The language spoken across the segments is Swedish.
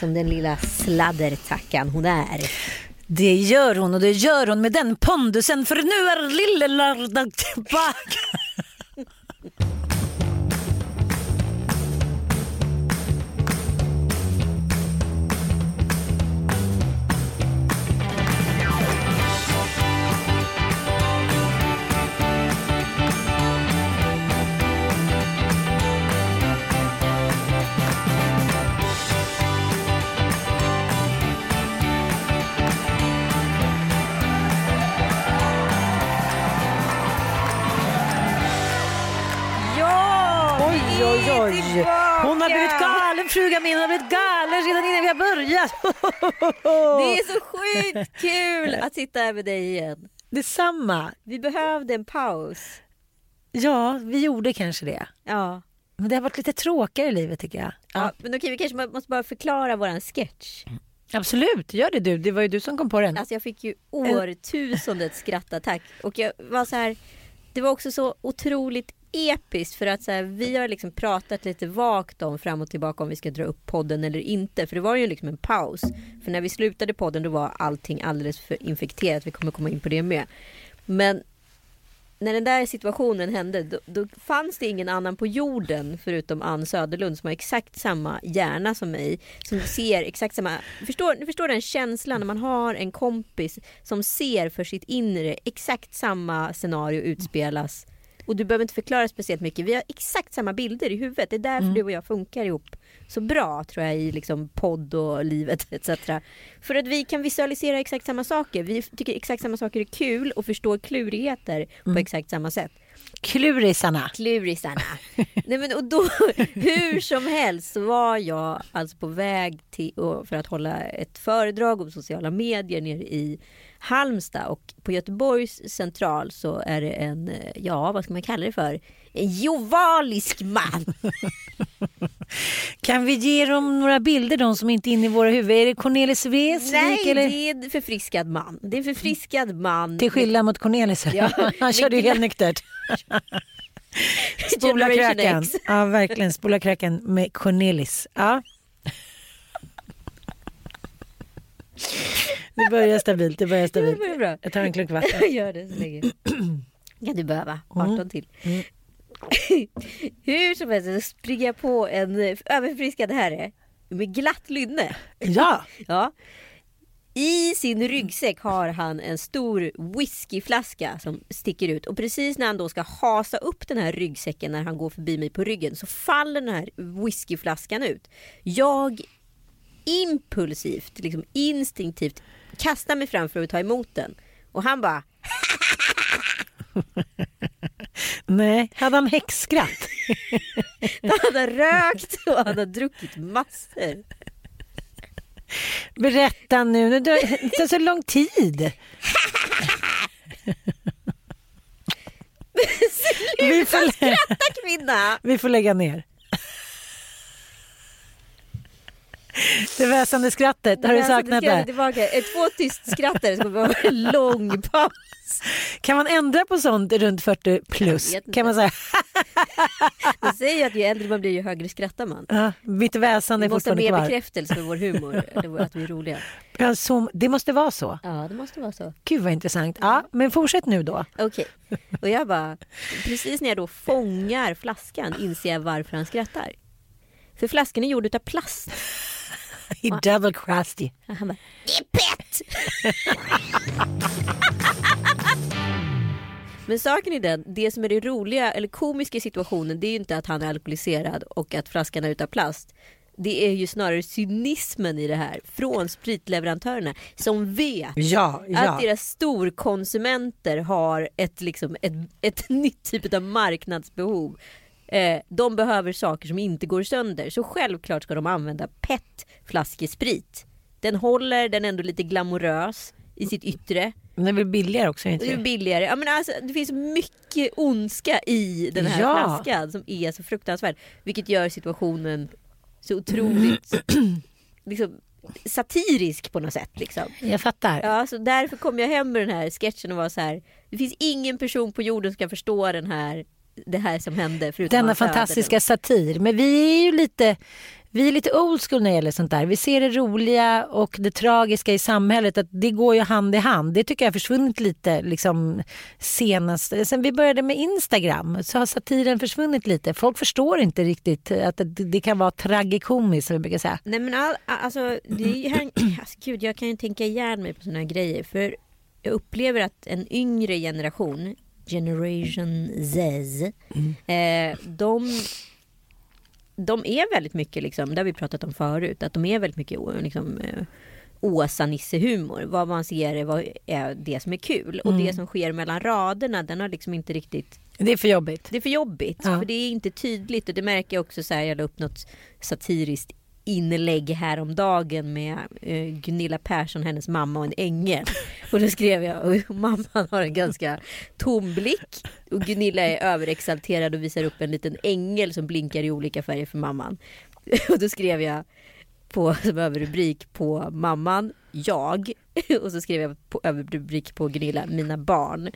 Som den lilla sladdertackan hon är. Det gör hon och det gör hon med den pondusen för nu är lille lördag tillbaka. Hon har blivit galen, frugan min. Hon har blivit galen redan innan vi har börjat. Det är så sjukt kul att sitta här med dig igen. Detsamma. Vi behövde en paus. Ja, vi gjorde kanske det. Ja. Men det har varit lite tråkigare i livet tycker jag. ja. Men okej, vi kanske må- måste bara förklara våran sketch. Absolut, gör det du. Det var ju du som kom på den. Alltså jag fick ju årtusendets skrattattack. Och jag var så här, det var också så otroligt episkt för att så här, vi har liksom pratat lite vagt om fram och tillbaka om vi ska dra upp podden eller inte. För det var ju liksom en paus. För när vi slutade podden då var allting alldeles för infekterat. Vi kommer komma in på det med. Men när den där situationen hände då, då fanns det ingen annan på jorden förutom Ann Söderlund som har exakt samma hjärna som mig. Som ser exakt samma... Förstår, ni förstår den känslan när man har en kompis som ser för sitt inre exakt samma scenario utspelas. Och du behöver inte förklara speciellt mycket. Vi har exakt samma bilder i huvudet. Det är därför du och jag funkar ihop så bra tror jag i liksom podd och livet etc. För att vi kan visualisera exakt samma saker. Vi tycker exakt samma saker är kul och förstår klurigheter på exakt samma sätt. Klurisarna. Klurisarna. Nej men och då, hur som helst så var jag alltså på väg till, för att hålla ett föredrag om sociala medier nere i Halmstad och på Göteborgs central så är det en, ja vad ska man kalla det för, en jovalisk man. Kan vi ge dem några bilder, de som inte är inne i våra huvuden? Är det Cornelis Vreeswijk Nej, eller? det är en förfriskad man. Det är en förfriskad man. Till skillnad mot Cornelis. Ja, Han körde ju helt nyktert. Spola kröken. Ja, verkligen. Spola kröken med Cornelis. Ja. Det börjar stabilt. Det börjar Det stabilt. börjar bra. Jag tar en klunk vatten. Gör det så länge. kan du behöva. 18 Mm. till. Hur som helst springer jag på en överfriskad herre med glatt lynne. Ja. Ja. I sin ryggsäck har han en stor whiskyflaska som sticker ut och precis när han då ska hasa upp den här ryggsäcken när han går förbi mig på ryggen så faller den här whiskyflaskan ut. Jag impulsivt, liksom instinktivt kastar mig fram för att ta emot den och han bara Nej, hade han häxskratt? han har rökt och han har druckit massor. Berätta nu. Det tar- så lång tid. Vi får, Skratta kvinna! vi får lägga ner. Det väsande skrattet, har du saknat det? Tillbaka. Ett Två tyst skrattare ska vara en lång paus. Kan man ändra på sånt runt 40 plus? Kan man säga De säger ju att ju äldre man blir ju högre skrattar man. Ja, mitt väsande Vi är måste ha fortfarande mer kvar. bekräftelse för vår humor, att vi är roliga. Ja, så, det måste vara så. Ja, det måste vara så. Gud vad intressant. Ja, men fortsätt nu då. Okej. Och jag bara, precis när jag då fångar flaskan inser jag varför han skrattar. För flaskan är gjord utav plast. He double you. Och han bara, det är pett! Men saken är den, det som är det roliga eller komiska i situationen det är ju inte att han är alkoholiserad och att flaskan är utav plast. Det är ju snarare cynismen i det här från spritleverantörerna som vet Ja, ja. att deras storkonsumenter har ett, liksom, ett, ett nytt typ av marknadsbehov. Eh, de behöver saker som inte går sönder. Så självklart ska de använda PET-flaskesprit. Den håller, den är ändå lite glamorös i sitt yttre. Men det är väl billigare också? Inte Det är billigare. Ja, men alltså, det finns mycket ondska i den här Ja. flaskan som är så fruktansvärd. Vilket gör situationen så otroligt liksom, satirisk på något sätt. Liksom. Jag fattar. Ja, så därför kom jag hem med den här sketchen och var så här. Det finns ingen person på jorden som kan förstå den här, det här som hände. Denna fantastiska satir. Men vi är ju lite, vi är lite old school när det gäller sånt där. Vi ser det roliga och det tragiska i samhället. Att det går ju hand i hand. Det tycker jag har försvunnit lite liksom, senast. Sen vi började med Instagram så har satiren försvunnit lite. Folk förstår inte riktigt att det, det kan vara tragikomiskt som vi brukar säga. Nej men all, alltså, det är alltså, gud, jag kan ju tänka ihjäl mig på såna här grejer. För jag upplever att en yngre generation, generation Z, eh, de, de är väldigt mycket, liksom, det har vi pratat om förut, att de är väldigt mycket liksom, eh, Åsa-Nisse-humor. Vad man ser är, vad är det som är kul. Och det som sker mellan raderna, den har liksom inte riktigt Det är för jobbigt. det är för jobbigt. Ja. För det är inte tydligt. Och det märker jag också så här. Jag la upp något satiriskt inlägg häromdagen med eh, Gunilla Persson, hennes mamma och en ängel. Och då skrev jag, och mamman har en ganska tom blick. Och Gunilla är överexalterad och visar upp en liten ängel som blinkar i olika färger för mamman. Och då skrev jag på, som överrubrik på mamman, jag. Och så skrev jag på överrubrik på Gunilla, mina barn.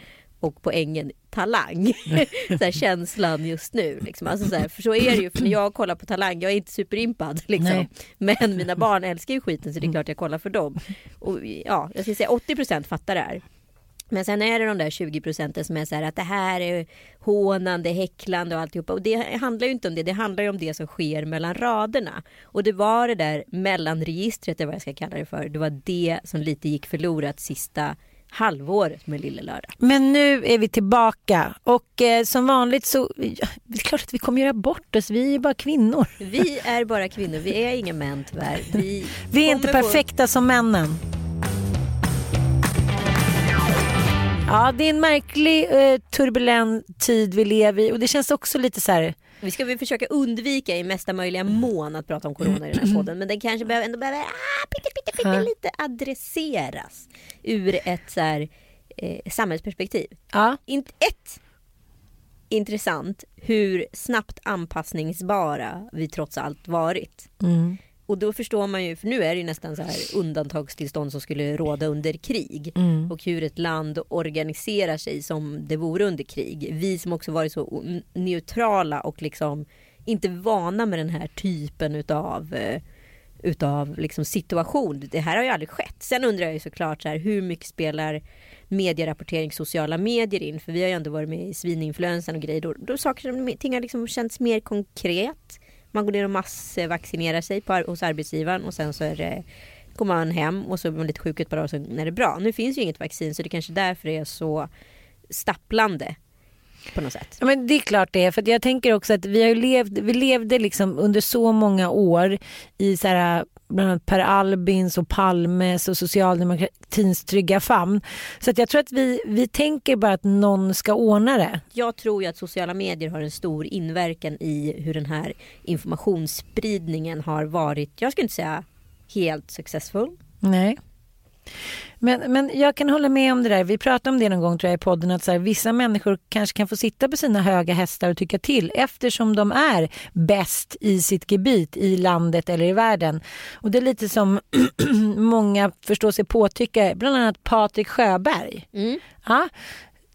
Och på ängen talang. så här, känslan just nu. Liksom. Alltså, så här, för så är det ju. För när jag kollar på talang, jag är inte superimpad. Liksom. Men mina barn älskar ju skiten så det är klart jag kollar för dem. Och ja, jag ska säga 80% fattar det här. Men sen är det de där 20 procenten som är så här att det här är hånande, häcklande och alltihopa. Och det handlar ju inte om det, det handlar ju om det som sker mellan raderna. Och det var det där mellanregistret, eller vad jag ska kalla det för. Det var det som lite gick förlorat sista halvåret med Lille Lördag. Men nu är vi tillbaka och eh, som vanligt så ja, det är klart att vi kommer göra bort oss. Vi är bara kvinnor. Vi är bara kvinnor, vi är inga män tyvärr. Vi, Vi är inte perfekta som männen. Ja, det är en märklig eh, turbulent tid vi lever i och det känns också lite så här. Vi ska väl försöka undvika i mesta möjliga mån att prata om corona i den här podden. Men den kanske behöver, ändå behöver ah, pytte, pytte, Ja. lite adresseras ur ett så här, eh, samhällsperspektiv. Ja, Int, ett, intressant hur snabbt anpassningsbara vi trots allt varit. mm, Och då förstår man ju, för nu är det ju nästan så här undantagstillstånd som skulle råda under krig. mm. Och hur ett land organiserar sig som det vore under krig. Vi som också varit så neutrala och liksom inte vana med den här typen utav eh, utav liksom situation. Det här har ju aldrig skett. Sen undrar jag ju såklart så här, hur mycket spelar medierapportering sociala medier in? För vi har ju ändå varit med i svininfluensan och grejer. Då, då saker och ting har liksom känts mer konkret. Man går ner och massvaccinerar sig på, hos arbetsgivaren och sen så är det, går man hem och så blir man lite sjuk ett par dagar och sen är det bra. Nu finns ju inget vaccin så det kanske därför är så stapplande på något sätt. Ja, men det är klart det är. För jag tänker också att vi, har levt, vi levde liksom under så många år i så här, bland annat Per Albins och Palmes och socialdemokratins trygga famn. Så att jag tror att vi, vi tänker bara att någon ska ordna det. Jag tror ju att sociala medier har en stor inverkan i hur den här informationsspridningen har varit, jag skulle inte säga helt successful. Nej. Men, men jag kan hålla med om det där. Vi pratade om det någon gång tror jag i podden att så här, vissa människor kanske kan få sitta på sina höga hästar och tycka till eftersom de är bäst i sitt gebit i landet eller i världen. Och det är lite som många förstår sig påtycka, bland annat Patrik Sjöberg. Mm. Ja,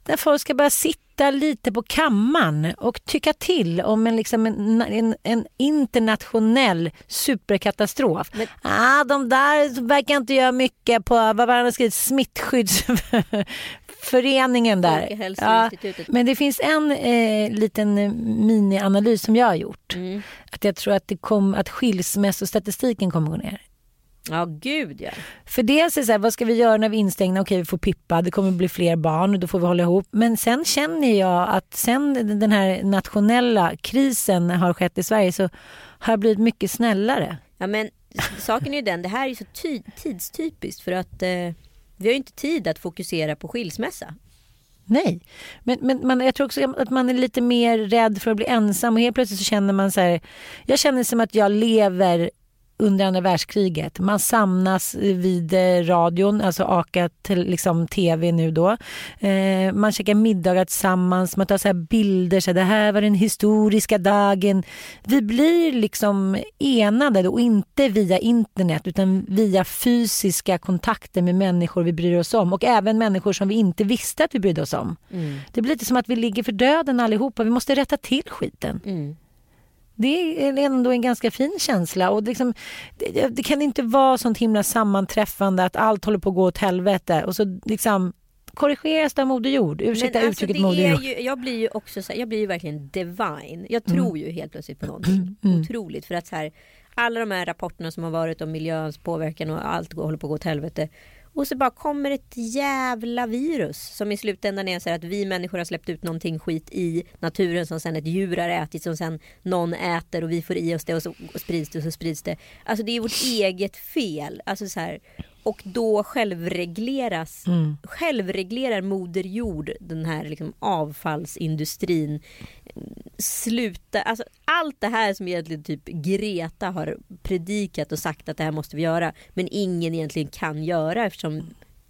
där folk ska bara sitta lyfta lite på kammaren och tycka till om en, liksom en, en, en internationell superkatastrof. Men... Ah, de där verkar inte göra mycket på, vad var det skrivit, smittskyddsföreningen där. Ja, men det finns en eh, liten minianalys som jag har gjort. Mm. Att jag tror att, det kom, att skilsmässostatistiken kommer gå ner. Ja, gud ja. För dels är det så här, vad ska vi göra när vi är instängda? Okej, vi får pippa, det kommer bli fler barn, då får vi hålla ihop. Men sen känner jag att sen den här nationella krisen har skett i Sverige så har jag blivit mycket snällare. Ja, men saken är ju den, det här är så tidstypiskt för att eh, vi har ju inte tid att fokusera på skilsmässa. Nej, men, men man, jag tror också att man är lite mer rädd för att bli ensam och helt plötsligt så känner man så här, jag känner som att jag lever under andra världskriget. Man samlas vid eh, radion, alltså AKA liksom TV nu då. Eh, man käkar middagar tillsammans, man tar så bilder, så här, det här var den historiska dagen. Vi blir liksom enade och inte via internet utan via fysiska kontakter med människor vi bryr oss om och även människor som vi inte visste att vi brydde oss om. Mm. Det blir lite som att vi ligger för döden allihopa, vi måste rätta till skiten. Mm. Det är ändå en ganska fin känsla. Och liksom, det, det, kan inte vara sånt himla sammanträffande att allt håller på att gå åt helvete och så liksom korrigeras det av Moder Jord. Ursäkta alltså, uttrycket Moder Jord. Ju, jag blir ju också så här, jag blir ju verkligen divine. Jag mm. tror mm. ju helt plötsligt på någonting mm. otroligt. För att så här, alla de här rapporterna som har varit om miljöns påverkan och allt håller på att gå åt helvete. Och så bara kommer ett jävla virus som i slutändan är så att vi människor har släppt ut någonting skit i naturen som sen ett djur har ätit som sen någon äter och vi får i oss det och så sprids det och så sprids det. Alltså det är vårt eget fel. Alltså så här, och då självregleras, mm. självreglerar Moder Jord den här liksom avfallsindustrin. Sluta, alltså allt det här som egentligen typ Greta har predikat och sagt att det här måste vi göra. Men ingen egentligen kan göra eftersom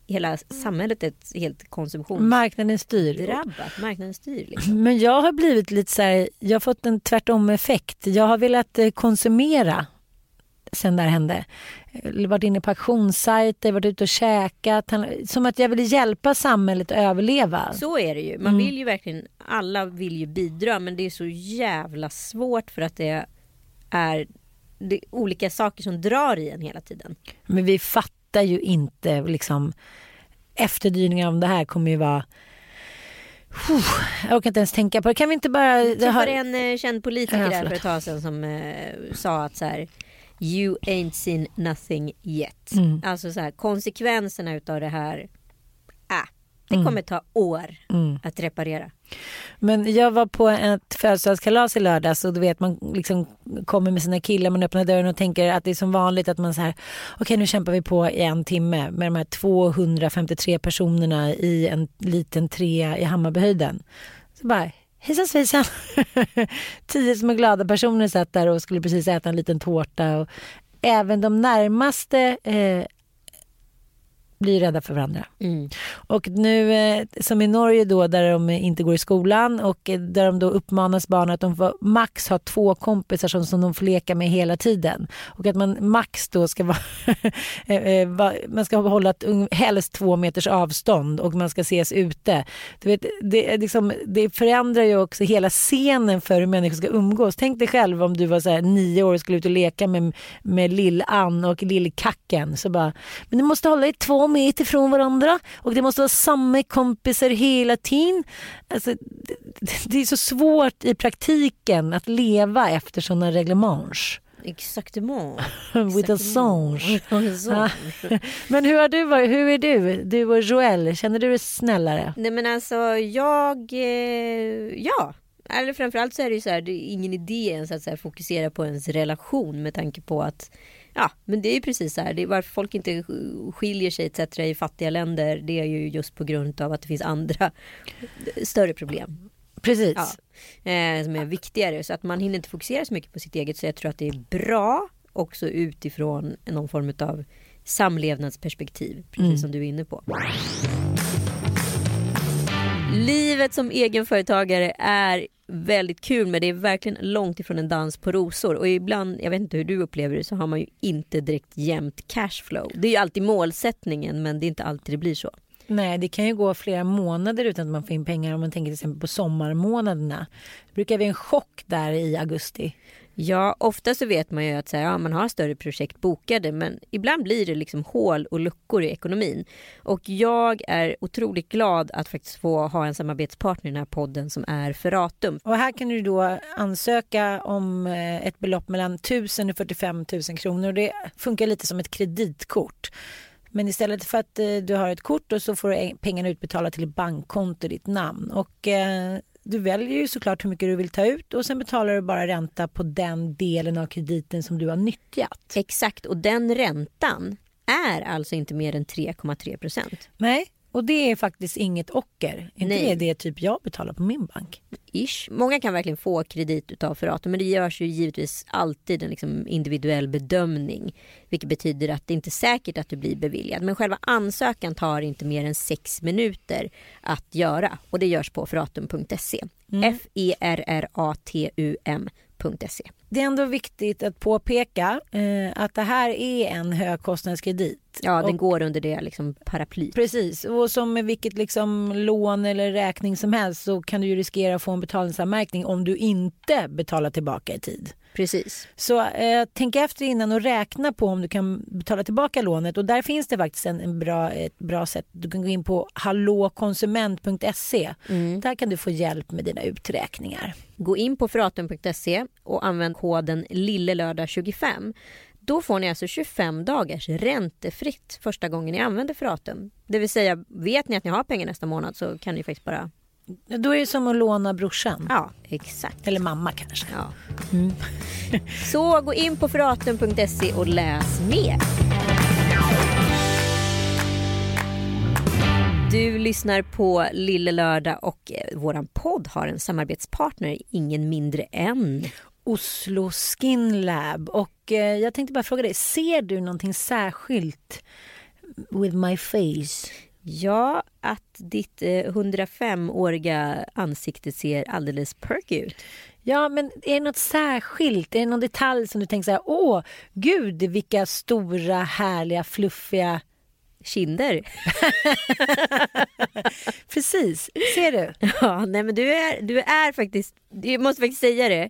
hela samhället är ett helt konsumtions... Marknaden styr. Drabbat. Marknaden styr. Liksom. Men jag har blivit lite så här, jag har fått en tvärtom effekt. Jag har velat eh, konsumera sen det här hände. Varit inne på auktionssajter, varit ute och käkat. Som att jag ville hjälpa samhället att överleva. Så är det ju. Man mm. vill ju verkligen, alla vill ju bidra men det är så jävla svårt för att det är det olika saker som drar i en hela tiden. Men vi fattar ju inte liksom efterdyningar om det här kommer ju vara jag orkar inte ens tänka på det. Kan vi inte bara... Det var en eh, känd politiker där för ett tag sedan som eh, sa att så här, You ain't seen nothing yet. Mm. Alltså så här, konsekvenserna utav det här. Äh, det mm. kommer ta år mm. att reparera. Men jag var på ett födelsedagskalas i lördags och du vet man liksom kommer med sina killar, man öppnar dörren och tänker att det är som vanligt att man så här okej okay, nu kämpar vi på i en timme med de här 253 personerna i en liten trea i Hammarbyhöjden. Så bara Hejsan svejsan! Tio små glada personer satt där och skulle precis äta en liten tårta. Och även de närmaste eh, blir rädda för varandra. Mm. Och nu eh, som i Norge då där de inte går i skolan och eh, där de då uppmanas barn att de får max ha två kompisar som, som de får leka med hela tiden. Och att man max då ska vara, eh, man ska hålla ett, helst två meters avstånd och man ska ses ute. Du vet, det, liksom, det förändrar ju också hela scenen för hur människor ska umgås. Tänk dig själv om du var så här, nio år och skulle ut och leka med, med lill-Ann och lill-Kacken. Så bara, men du måste hålla i två meter från varandra och det måste vara samma kompisar hela tiden. Alltså, det, det är så svårt i praktiken att leva efter sådana reglements. Exactement. With a song. men hur, har du varit, hur är du? Du och Joel, känner du dig snällare? Nej men alltså jag, eh, ja. Eller framförallt så är det ju så här, det är ingen idé ens att så fokusera på ens relation med tanke på att Ja, men det är ju precis så här. Det är varför folk inte skiljer sig etc. i fattiga länder. Det är ju just på grund av att det finns andra större problem. Precis. Ja, eh, som är viktigare. Så att man hinner inte fokusera så mycket på sitt eget. Så jag tror att det är bra också utifrån någon form av samlevnadsperspektiv. Precis mm. som du är inne på. Livet som egenföretagare är väldigt kul men det är verkligen långt ifrån en dans på rosor. Och ibland, jag vet inte hur du upplever det, så har man ju inte direkt jämnt cashflow. Det är ju alltid målsättningen men det är inte alltid det blir så. Nej, det kan ju gå flera månader utan att man får in pengar om man tänker till exempel på sommarmånaderna. Det brukar bli en chock där i augusti. Ja, ofta så vet man ju att så här, ja, man har större projekt bokade men ibland blir det liksom hål och luckor i ekonomin. Och jag är otroligt glad att faktiskt få ha en samarbetspartner i den här podden som är Ferratum. Och här kan du då ansöka om eh, ett belopp mellan 1000 och 45 000 kronor och det funkar lite som ett kreditkort. Men istället för att eh, du har ett kort och så får du pengarna utbetalda till ett bankkonto i ditt namn. Och eh, du väljer ju såklart hur mycket du vill ta ut och sen betalar du bara ränta på den delen av krediten som du har nyttjat. Exakt, och den räntan är alltså inte mer än 3,3 procent. Nej, och det är faktiskt inget ocker. Inte Nej. det det typ jag betalar på min bank? Ish. Många kan verkligen få kredit utav Ferratum men det görs ju givetvis alltid en liksom individuell bedömning. Vilket betyder att det inte är säkert att du blir beviljad. Men själva ansökan tar inte mer än sex minuter att göra. Och det görs på ferratum.se. Mm. F-E-R-R-A-T-U-M. Det är ändå viktigt att påpeka eh, att det här är en högkostnadskredit. Ja, den och, går under det liksom paraplyt. Precis, och som med vilket liksom lån eller räkning som helst så kan du ju riskera att få en betalningsanmärkning om du inte betalar tillbaka i tid. Precis. Så eh, tänk efter innan och räkna på om du kan betala tillbaka lånet. Och där finns det faktiskt en, en bra, ett bra sätt. Du kan gå in på hallåkonsument.se. Mm. Där kan du få hjälp med dina uträkningar. Gå in på fratum.se och använd koden lillelördag25. Då får ni alltså 25 dagars räntefritt första gången ni använder Fratum. Det vill säga, vet ni att ni har pengar nästa månad så kan ni faktiskt bara då är det som att låna brorsan. Ja, exakt. Eller mamma kanske. Ja. Mm. Så gå in på fratum.se och läs mer. Du lyssnar på Lille Lördag och eh, vår podd har en samarbetspartner, ingen mindre än Oslo Skin Lab. Och eh, jag tänkte bara fråga dig, ser du någonting särskilt with my face? Ja, att ditt eh, 105-åriga ansikte ser alldeles perky ut. Ja, men är det något särskilt? Är det någon detalj som du tänker så här, åh, gud vilka stora, härliga, fluffiga kinder. Precis, ser du? Ja, nej men du är, du är faktiskt, jag måste faktiskt säga det.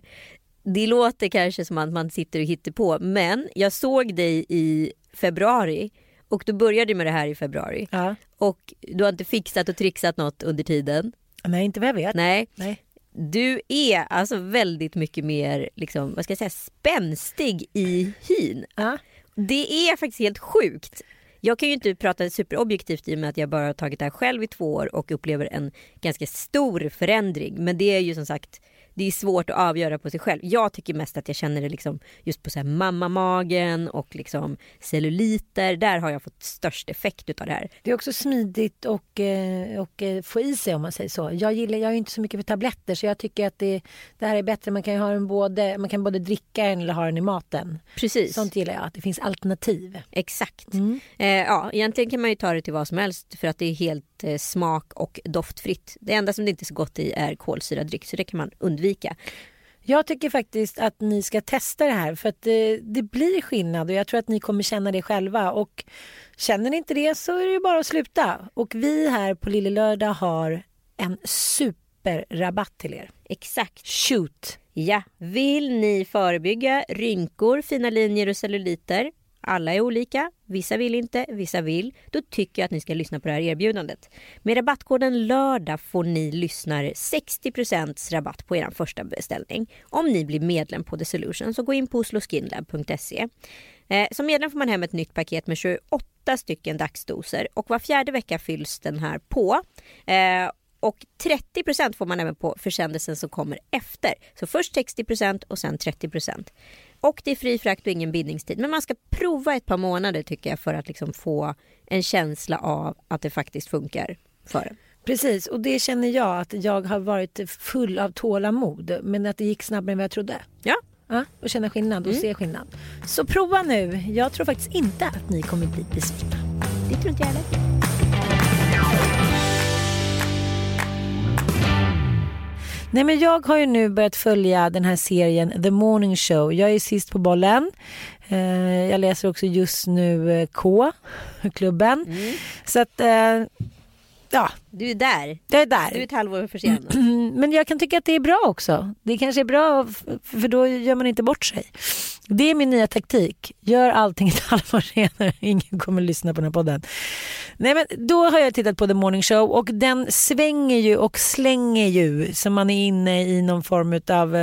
Det låter kanske som att man sitter och hittar på men jag såg dig i februari och du började med det här i februari. Ja. Och du har inte fixat och trixat något under tiden. Nej, inte vad jag vet. Nej. Nej. Du är alltså väldigt mycket mer liksom, vad ska jag säga, spänstig i hyn. Ja. Det är faktiskt helt sjukt. Jag kan ju inte prata superobjektivt i och med att jag bara har tagit det här själv i två år och upplever en ganska stor förändring. Men det är ju som sagt det är svårt att avgöra på sig själv. Jag tycker mest att jag känner det liksom just på så här mammamagen och liksom celluliter. Där har jag fått störst effekt utav det här. Det är också smidigt och, eh, och eh, få i sig om man säger så. Jag gillar, jag är inte så mycket för tabletter så jag tycker att det, det här är bättre. Man kan ha den både, man kan både dricka den eller ha den i maten. Precis. Sånt gillar jag, att det finns alternativ. Exakt. Mm. Eh, ja, egentligen kan man ju ta det till vad som helst för att det är helt eh, smak och doftfritt. Det enda som det inte är så gott i är kolsyrad dryck så det kan man undvika. Jag tycker faktiskt att ni ska testa det här för att det, det, blir skillnad och jag tror att ni kommer känna det själva. Och känner ni inte det så är det ju bara att sluta. Och vi här på Lille Lördag har en superrabatt till er. Exakt. Shoot! Ja, vill ni förebygga rynkor, fina linjer och celluliter alla är olika, vissa vill inte, vissa vill. Då tycker jag att ni ska lyssna på det här erbjudandet. Med rabattkoden LÖRDAG får ni lyssnare 60% rabatt på er första beställning. Om ni blir medlem på The Solution så gå in på osloskinlab.se. Eh, som medlem får man hem ett nytt paket med 28 stycken dagsdoser och var fjärde vecka fylls den här på. Eh, och 30% får man även på försändelsen som kommer efter. Så först 60% och sen 30%. Och det är fri frakt och ingen bindningstid. Men man ska prova ett par månader tycker jag för att liksom få en känsla av att det faktiskt funkar för en. Precis, och det känner jag att jag har varit full av tålamod. Men att det gick snabbare än vad jag trodde. Ja. Ja, och känna skillnad och mm. se skillnad. Så prova nu. Jag tror faktiskt inte att ni kommer bli besvikna. Det tror inte jag heller. Nej, men jag har ju nu börjat följa den här serien The Morning Show. Jag är sist på bollen. Eh, jag läser också just nu eh, K, klubben. Mm. Så att eh, ja, Du är där. jag är där. Du är ett halvår försenad. Men jag kan tycka att det är bra också. Det kanske är bra för då gör man inte bort sig. Det är min nya taktik. Gör allting ett halvår senare. Ingen kommer lyssna på den här podden. Nej, men då har jag tittat på The Morning Show och den svänger ju och slänger ju som man är inne i någon form av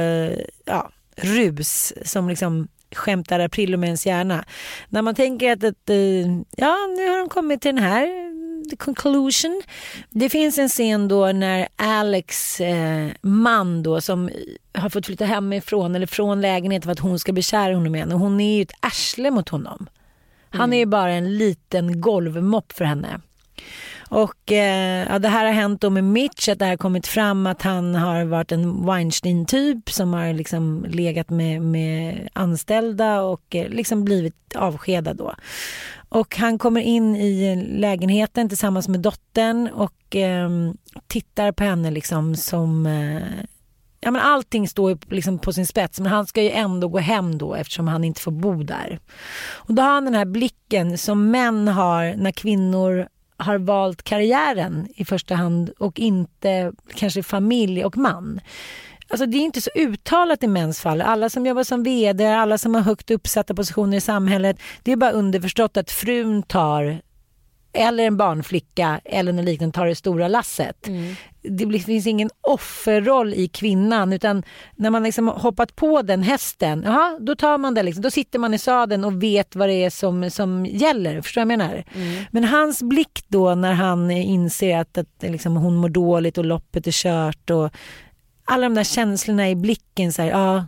ja, rus som liksom skämtar aprillo med ens hjärna. När man tänker att, att eh, ja, nu har de kommit till den här the conclusion. Det finns en scen då när Alex eh, man då som har fått flytta hemifrån eller från lägenheten för att hon ska bli kär i honom igen och hon är ju ett arsle mot honom. Han är ju bara en liten golvmopp för henne. Och eh, ja, det här har hänt då med Mitch, att det har kommit fram att han har varit en Weinstein-typ som har liksom legat med, med anställda och eh, liksom blivit avskedad då. Och han kommer in i lägenheten tillsammans med dottern och eh, tittar på henne liksom som eh, Ja, men allting står ju liksom på sin spets men han ska ju ändå gå hem då eftersom han inte får bo där. Och då har han den här blicken som män har när kvinnor har valt karriären i första hand och inte kanske familj och man. Alltså det är inte så uttalat i mäns fall. Alla som jobbar som vd, alla som har högt uppsatta positioner i samhället. Det är bara underförstått att frun tar eller en barnflicka eller något liknande tar det stora lasset. Mm. Det finns ingen offerroll i kvinnan utan när man liksom hoppat på den hästen, aha, då tar man det liksom. Då sitter man i sadeln och vet vad det är som, som gäller. Förstår du vad jag menar? Men hans blick då när han inser att, att liksom, hon mår dåligt och loppet är kört och alla de där känslorna i blicken. Så här, ja,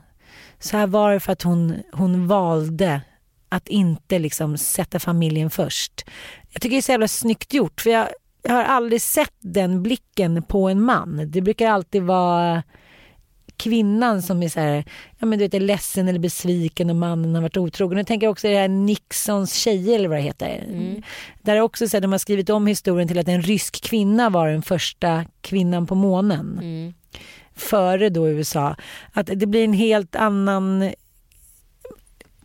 så här var det för att hon, hon valde att inte liksom sätta familjen först. Jag tycker det är så jävla snyggt gjort för jag, jag har aldrig sett den blicken på en man. Det brukar alltid vara kvinnan som är så här, ja men du vet är ledsen eller besviken och mannen har varit otrogen. Jag tänker också i det här Nixons tjejer eller vad det heter. Där är också så här, de har skrivit om historien till att en rysk kvinna var den första kvinnan på månen. Före då USA. Att det blir en helt annan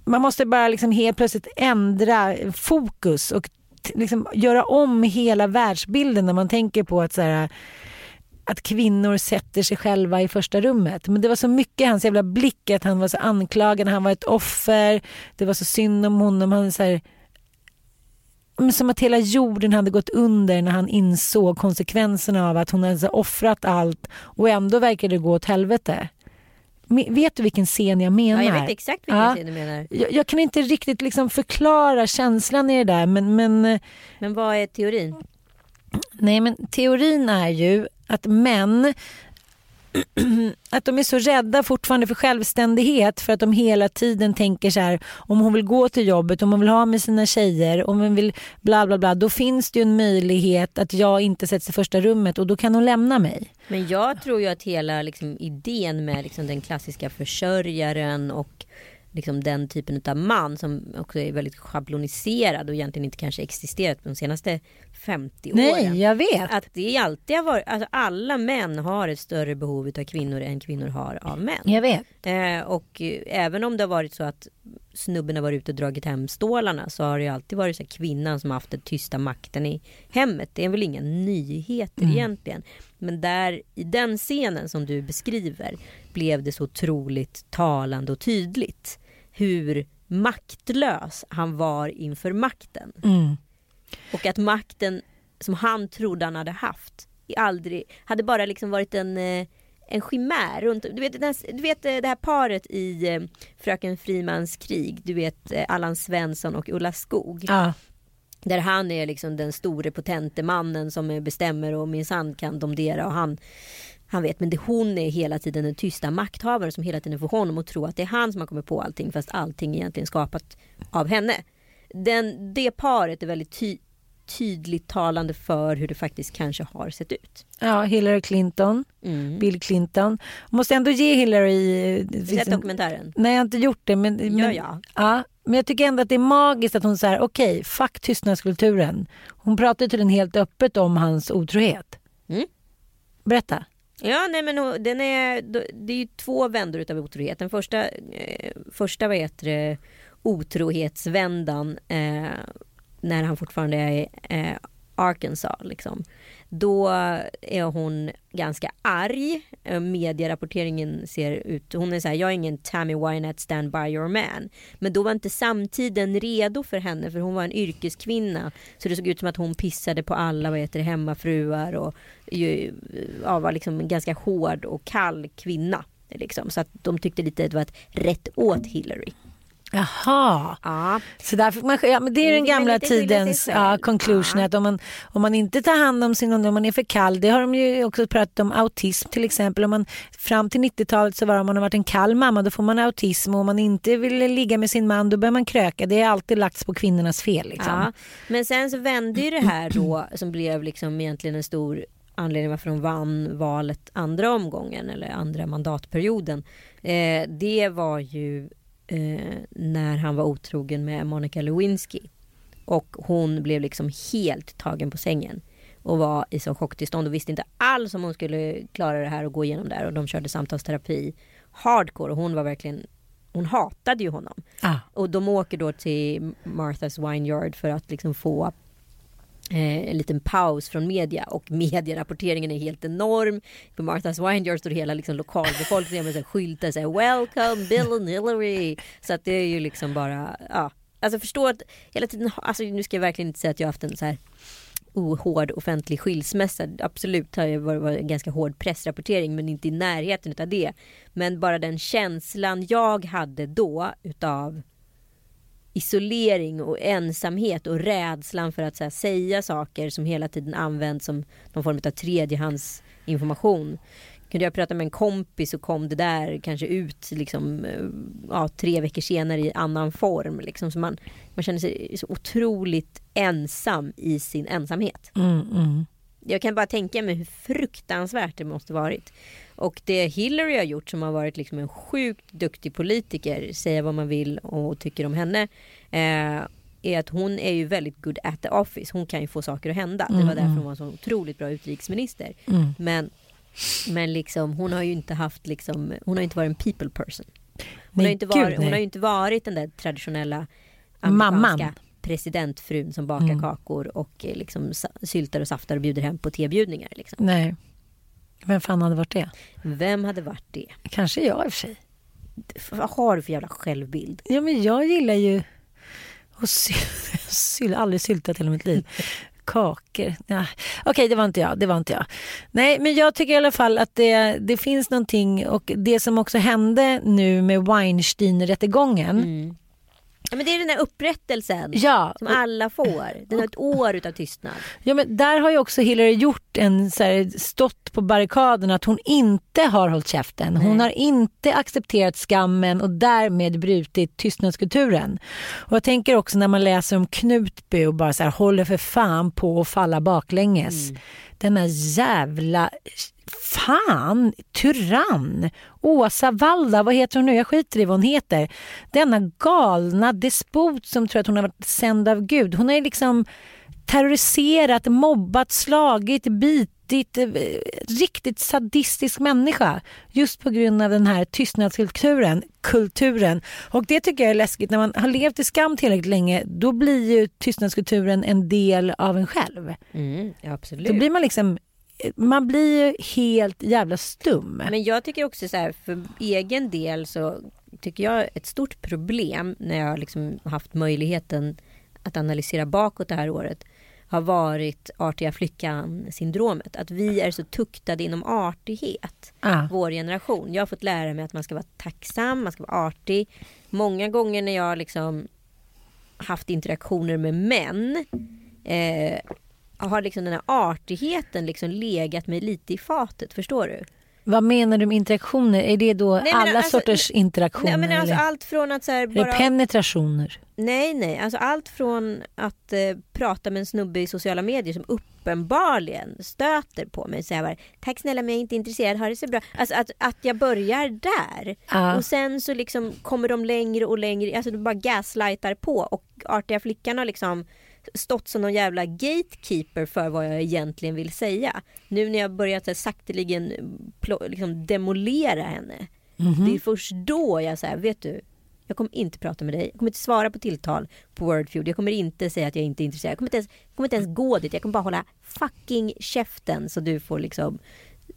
man måste bara liksom helt plötsligt ändra fokus och liksom göra om hela världsbilden när man tänker på att så här, att kvinnor sätter sig själva i första rummet. Men det var så mycket i hans jävla blick att han var så anklagad, han var ett offer, det var så synd om honom. Han så här, som att hela jorden hade gått under när han insåg konsekvenserna av att hon hade offrat allt och ändå verkade det gå åt helvete. Vet du vilken scen jag menar? Ja, jag vet exakt vilken Ja. scen du menar. Jag, jag kan inte riktigt liksom förklara känslan i det där men, men eh, Men vad är teorin? Nej men teorin är ju att män att de är så rädda fortfarande för självständighet för att de hela tiden tänker så här om hon vill gå till jobbet, om hon vill ha med sina tjejer, om hon vill bla bla bla då finns det ju en möjlighet att jag inte sätts i första rummet och då kan hon lämna mig. Men jag tror ju att hela liksom, idén med liksom, den klassiska försörjaren och liksom, den typen av man som också är väldigt schabloniserad och egentligen inte kanske existerat de senaste 50 åren. Nej jag vet. Att det alltid har varit, alltså alla män har ett större behov av kvinnor än kvinnor har av män. Jag vet. Eh, och eh, även om det har varit så att snubben har varit ute och dragit hem stålarna så har det alltid varit så kvinnan som har haft den tysta makten i hemmet. Det är väl inga nyheter egentligen. Men där i den scenen som du beskriver blev det så otroligt talande och tydligt hur maktlös han var inför makten. Mm. Och att makten som han trodde han hade haft aldrig, hade bara liksom varit en, eh, en chimär. Runt, du, vet, du vet eh, det här paret i eh, Fröken Frimans krig, du vet Allan Svensson och Ulla Skog. Ja. Där han är liksom den store potente mannen som bestämmer och minsann kan domdera och han han vet men det, hon är hela tiden den tysta makthavaren som hela tiden får honom att tro att det är han som har kommit på allting fast allting egentligen skapat av henne. Den, det paret är väldigt ty, tydligt talande för hur det faktiskt kanske har sett ut. ja, Hillary Clinton, Mm. Bill Clinton. Måste ändå ge Hillary... eh, sett en- dokumentären? Nej jag har inte gjort det men, men, Ja, ja. Ja, men jag tycker ändå att det är magiskt att hon säger okej, fuck tystnadskulturen. Hon pratar tydligen helt öppet om hans otrohet. Mm. Berätta. Ja, nej men den är, det är ju två vändor utav otrohet. Den första, eh, första vad heter det, otrohetsvändan eh, när han fortfarande är eh, Arkansas. Liksom. Då är hon ganska arg. Eh, medierapporteringen ser ut... Hon är så här, jag är ingen Tammy Wynette stand by your man. Men då var inte samtiden redo för henne för hon var en yrkeskvinna. Så det såg ut som att hon pissade på alla vad heter det, hemmafruar och ju, ja, var liksom en ganska hård och kall kvinna. Liksom. Så att de tyckte lite att det var ett rätt åt Hillary. Jaha. Ja. Så där fick man, ja, men det är den gamla tidens ja, conclusion Ja. att om man, om man inte tar hand om sin om man är för kall, det har de ju också pratat om autism till exempel. Om man, fram till 90-talet så var det om man har varit en kall mamma då får man autism och om man inte vill ligga med sin man då börjar man kröka. Det är alltid lagts på kvinnornas fel. Liksom. Ja. Men sen så vände ju det här då som blev liksom egentligen en stor anledning varför de vann valet andra omgången eller andra mandatperioden. Eh, det var ju eh, när han var otrogen med Monica Lewinsky. Och hon blev liksom helt tagen på sängen. Och var i så chocktillstånd och visste inte alls om hon skulle klara det här och gå igenom det här. Och de körde samtalsterapi hardcore och hon var verkligen hon hatade ju honom. Ah. Och de åker då till Martha's Vineyard för att liksom få eh, en liten paus från media och medierapporteringen är helt enorm. På Martha's Vineyard står hela liksom, lokalbefolkningen med skyltar så här, Welcome Bill and Hillary. Så att det är ju liksom bara, ja. Alltså förstå att hela tiden, alltså nu ska jag verkligen inte säga att jag haft en så här ohård offentlig skilsmässa. Absolut har det varit en ganska hård pressrapportering men inte i närheten av det. Men bara den känslan jag hade då utav isolering och ensamhet och rädslan för att här, säga saker som hela tiden används som någon form av tredjehandsinformation. Kunde jag prata med en kompis så kom det där kanske ut liksom, eh, ja, tre veckor senare i annan form. Liksom. Så man, man känner sig så otroligt ensam i sin ensamhet. Mm, mm. Jag kan bara tänka mig hur fruktansvärt det måste varit. Och det Hillary har gjort som har varit liksom en sjukt duktig politiker, säga vad man vill och tycker om henne, eh, är att hon är ju väldigt good at the office. Hon kan ju få saker att hända. Det var därför hon var en så otroligt bra utrikesminister. Mm. Men, men liksom, hon har ju inte haft liksom, hon har inte varit en people person. Hon, Nej, har, inte gud, varit, hon nej. har ju inte varit den där traditionella Mamman. presidentfrun som bakar Mm. kakor och eh, liksom syltar och saftar och bjuder hem på tebjudningar. Liksom. Nej. Vem fan hade varit det? Vem hade varit det? Kanske jag i och för sig. Vad har du för jävla självbild? Ja men jag gillar ju att syl, syl, aldrig syltat hela mitt liv. Kakor. Ja. Okej, det var inte jag. Det var inte jag. Nej, men jag tycker i alla fall att det, det finns någonting och det som också hände nu med Weinstein-rättegången. Ja, men det är den där upprättelsen Ja, som alla får. Den har ett år utav tystnad. Ja, men där har ju också Hillary gjort en så här, stått på barrikaden att hon inte har hållit käften. Hon har inte accepterat skammen och därmed brutit tystnadskulturen. Och jag tänker också när man läser om Knutby och bara så här, håller för fan på att falla baklänges. Denna jävla fan, tyrann, Åsa Valda, vad heter hon nu? Jag skiter i vad hon heter. Denna galna despot som tror att hon har varit sänd av Gud. Hon har ju liksom terroriserat, mobbat, slagit, bitit eh, Riktigt sadistisk människa. Just på grund av den här tystnadskulturen. Kulturen. Och det tycker jag är läskigt. När man har levt i skam tillräckligt länge då blir ju tystnadskulturen en del av en själv. Mm, absolut. Då blir man liksom man blir ju helt jävla stum. Men jag tycker också så här, för egen del så tycker jag ett stort problem när jag liksom haft möjligheten att analysera bakåt det här året har varit artiga flickan-syndromet. Att vi är så tuktade inom artighet. Ah. Vår generation. Jag har fått lära mig att man ska vara tacksam, man ska vara artig. Många gånger när jag liksom haft interaktioner med män eh, har liksom den här artigheten liksom legat mig lite i fatet. Förstår du? Vad menar du med interaktioner? Är det då men alla alltså- sorters interaktioner? Nej, alltså allt från att så här Är det bara... penetrationer? Nej, nej. Alltså allt från att eh, prata med en snubbe i sociala medier som uppenbarligen stöter på mig. Så här bara, Tack snälla men jag är inte intresserad, ha det så bra. Alltså att, att jag börjar där. Ja. Och sen så liksom kommer de längre och längre, alltså de bara gaslightar på. Och artiga flickan har liksom stått som någon jävla gatekeeper för vad jag egentligen vill säga. Nu när jag börjat här, sakteligen plå- liksom demolera henne. Mhm. Det är först då jag säger, vet du, Jag kommer inte prata med dig. Jag kommer inte svara på tilltal på Wordfeud. Jag kommer inte säga att jag inte är intresserad. Jag kommer inte ens, kommer inte ens gå dit. Jag kommer bara hålla fucking käften så du får liksom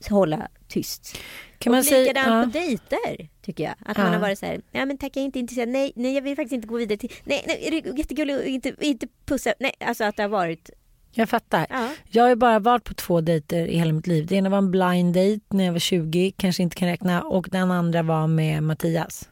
hålla tyst. Kan och man säga- likadant ja. på dejter tycker jag. Att Ja. man har varit så här, ja men tack jag är inte intresserad, nej, nej jag vill faktiskt inte gå vidare till, nej, nej är det jättegulligt att inte, inte pussa, nej alltså att det har varit, Jag fattar. ja. Jag har ju bara varit på två dejter i hela mitt liv. Det ena var en blind date när jag var 20, kanske inte kan räkna. Och den andra var med Mattias.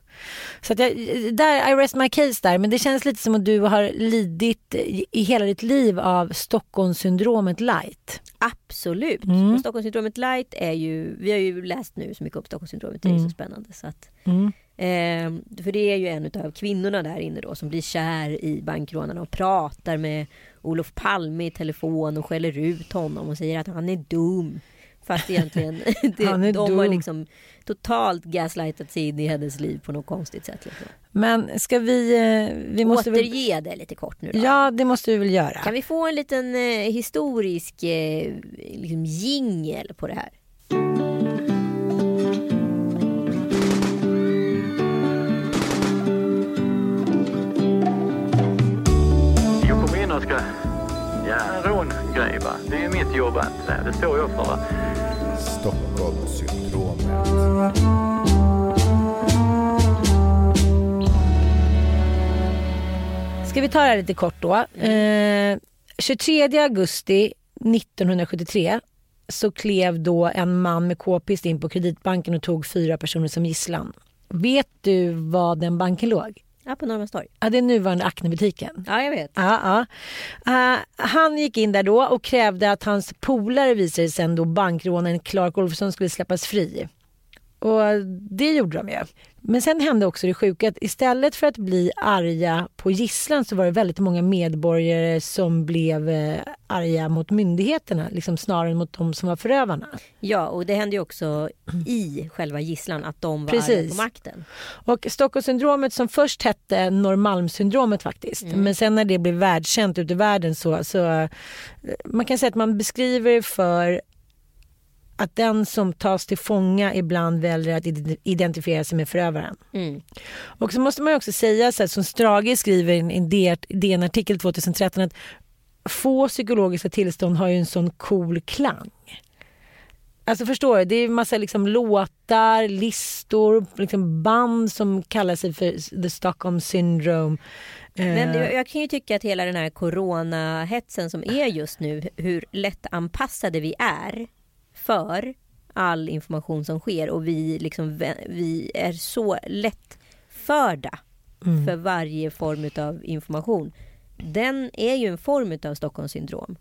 Så att jag, där, I rest my case där. Men det känns lite som att du har lidit i hela ditt liv av Stockholmssyndromet light. Absolut. Mm. Och Stockholmssyndromet light är ju, vi har ju läst nu så mycket om Stockholmssyndromet, det är Mm. så spännande. Så att, Mm. eh, för det är ju en av kvinnorna där inne då som blir kär i bankrånarna och pratar med Olof Palme i telefon och skäller ut honom och säger att han är dum. Fast egentligen, det, Han är de har dum. liksom totalt gaslightat sig in i hennes liv på något konstigt sätt. Liksom. Men ska vi... eh, vi måste väl, Återge det lite kort nu då. Ja, det måste vi väl göra. Kan vi få en liten eh, historisk eh, liksom jingel på det här? Jag kommer in och ska... Ja, en rångrej va. Det är ju mitt jobb att... Det står jag för va. Stockholmssyndromet. Ska vi ta det här lite kort då. Eh, 23 augusti 1973 så klev då en man med k-pist in på Kreditbanken och tog fyra personer som gisslan. Vet du var den banken låg? Ja, på Norrmalmstorg. Ja, det är nuvarande Acne-butiken. Ja, jag vet. Ja, ja. Eh, han gick in där då och krävde att hans polare visade sen då bankrånaren Clark Olofsson skulle släppas fri. Och det gjorde de ju. Men sen hände också det sjuka att istället för att bli arga på gisslan så var det väldigt många medborgare som blev eh, arga mot myndigheterna, liksom snarare än mot de som var förövarna. Ja, och det hände ju också i själva gisslan att de var Precis. arga på makten. Och Stockholmssyndromet som först hette Norrmalmssyndromet faktiskt. Men sen när det blev världskänt ute i världen så, så eh, man kan säga att man beskriver det för att den som tas till fånga ibland väljer att ide- identifiera sig med förövaren. Mm. Och så måste man också säga så här, som Strage skriver i en- DN-artikel 2013 att få psykologiska tillstånd har ju en sån cool klang. Alltså förstår du? Det är massa liksom låtar, listor, liksom band som kallar sig för the Stockholm syndrome. Men Eh, jag, jag kan ju tycka att hela den här coronahetsen som är just nu, hur lättanpassade vi är för all information som sker och vi, liksom, vi är så lättförda för varje form av information. Den är ju en form av Stockholmssyndrom.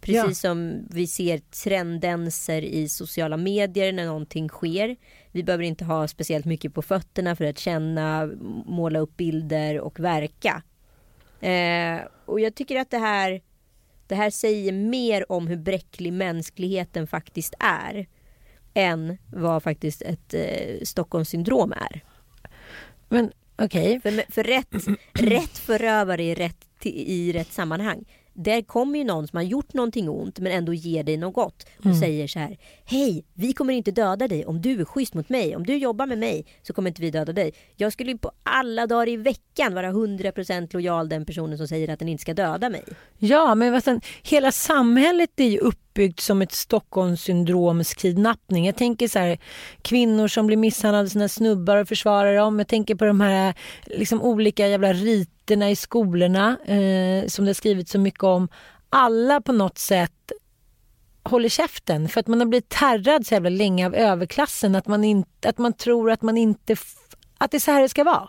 Precis Ja. som vi ser tendenser i sociala medier när någonting sker. Vi behöver inte ha speciellt mycket på fötterna för att känna, måla upp bilder och verka. Eh, och jag tycker att det här, det här säger mer om hur bräcklig mänskligheten faktiskt är. Än vad faktiskt ett eh, Stockholmssyndrom är. Men okej, För, för rätt, rätt förövare i rätt, i rätt sammanhang. Där kommer ju någon som har gjort någonting ont men ändå ger dig något gott och säger så här. Hej, vi kommer inte döda dig om du är schysst mot mig. Om du jobbar med mig så kommer inte vi döda dig. Jag skulle ju på alla dagar i veckan vara 100% lojal den personen som säger att den inte ska döda mig. Ja, men vad sen, hela samhället är ju uppbyggt som ett Stockholmssyndroms kidnappning. Jag tänker så här, kvinnor som blir misshandlade av sina snubbar och försvarar dem. Jag tänker på de här liksom, olika jävla riterna i skolorna eh, som det har skrivits så mycket om. Alla på något sätt håller käften för att man har blivit terrad så jävla länge av överklassen att man, inte, att man tror att man inte att det är så här det ska vara.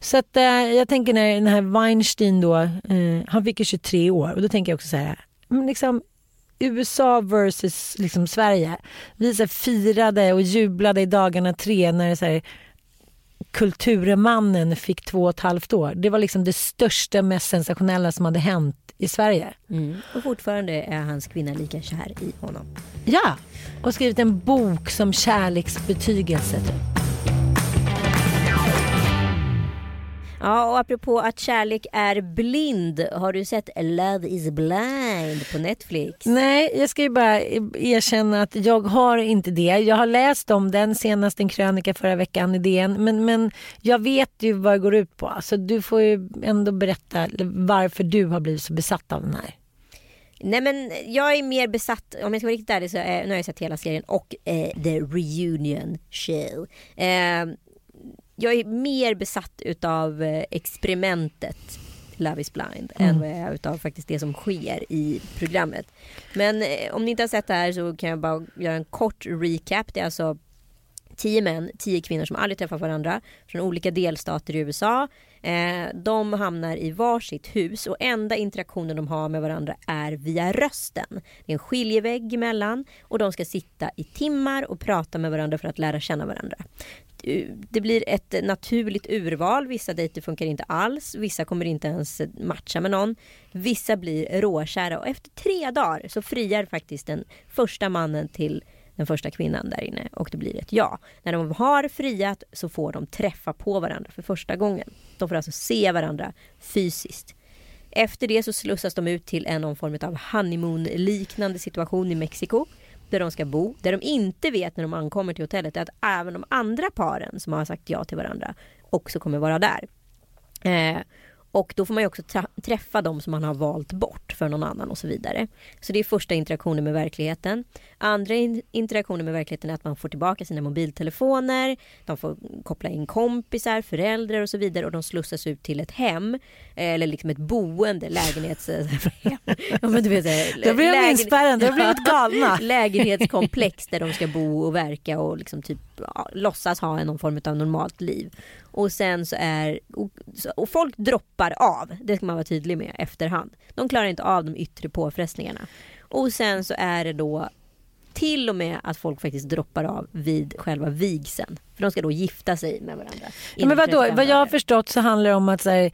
Så att, eh, jag tänker när den här Weinstein då, eh, han fick ju 23 år och då tänker jag också så här, men liksom USA versus liksom Sverige. Vi så firade och jublade i dagarna tre när så här, Kulturmannen fick två och ett halvt år. Det var liksom det största, mest sensationella som hade hänt i Sverige. Och fortfarande är hans kvinna lika kär i honom. Ja, och skrivit en bok som kärleksbetygelse. Typ. Ja, och apropå att kärlek är blind. Har du sett Love is blind på Netflix? Nej, jag ska ju bara erkänna att jag har inte det. Jag har läst om den, senast en krönika förra veckan i DN. Men, men jag vet ju vad det går ut på. Så du får ju ändå berätta varför du har blivit så besatt av den här. Nej men jag är mer besatt, om jag ska vara riktigt ärlig så är, nu har jag sett hela serien och eh, The Reunion Show. Eh, jag är mer besatt utav eh, experimentet Love is blind mm. än vad jag är utav faktiskt det som sker i programmet. Men eh, om ni inte har sett det här så kan jag bara göra en kort recap. Det är alltså tio män, tio kvinnor som aldrig träffat varandra från olika delstater i USA. Eh, de hamnar i varsitt hus och enda interaktionen de har med varandra är via rösten. Det är en skiljevägg emellan och de ska sitta i timmar och prata med varandra för att lära känna varandra eh, det blir ett naturligt urval. Vissa dejter funkar inte alls. Vissa kommer inte ens matcha med någon. Vissa blir råkära och efter tre dagar så friar faktiskt den första mannen till den första kvinnan där inne och det blir ett ja. När de har friat så får de träffa på varandra för första gången. De får alltså se varandra fysiskt. Efter det så slussas de ut till en någon form av honeymoon-liknande situation i Mexiko där de ska bo. Det de inte vet när de ankommer till hotellet är att även de andra paren som har sagt ja till varandra också kommer vara där. Eh, och då får man ju också träffa de som man har valt bort för någon annan och så vidare. Så det är första interaktionen med verkligheten. Andra in interaktioner med verkligheten är att man får tillbaka sina mobiltelefoner. De får koppla in kompisar, föräldrar och så vidare och de slussas ut till ett hem. Eller liksom ett boende, lägenhetshem. ja, men du vet, då blir de inspärrade, då blir blivit galna. Lägenhetskomplex där de ska bo och verka och liksom typ ja, låtsas ha någon form av normalt liv. Och sen så är, och, och folk droppar av, det ska man vara tydlig med efterhand. De klarar inte av de yttre påfrestningarna. Och sen så är det då till och med att folk faktiskt droppar av vid själva vigseln. För de ska då gifta sig med varandra. Ja, men vadå? Vad jag har förstått så handlar det om att så här,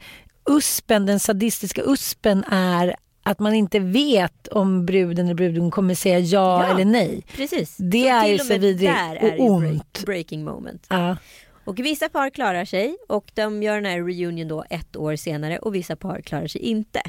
uspen, den sadistiska uspen är att man inte vet om bruden eller bruden kommer säga ja, ja eller nej. Precis. Det så är ju så vidrigt och ont. Break, breaking moment. Ja. Och vissa par klarar sig och de gör den här reunion då ett år senare och vissa par klarar sig inte.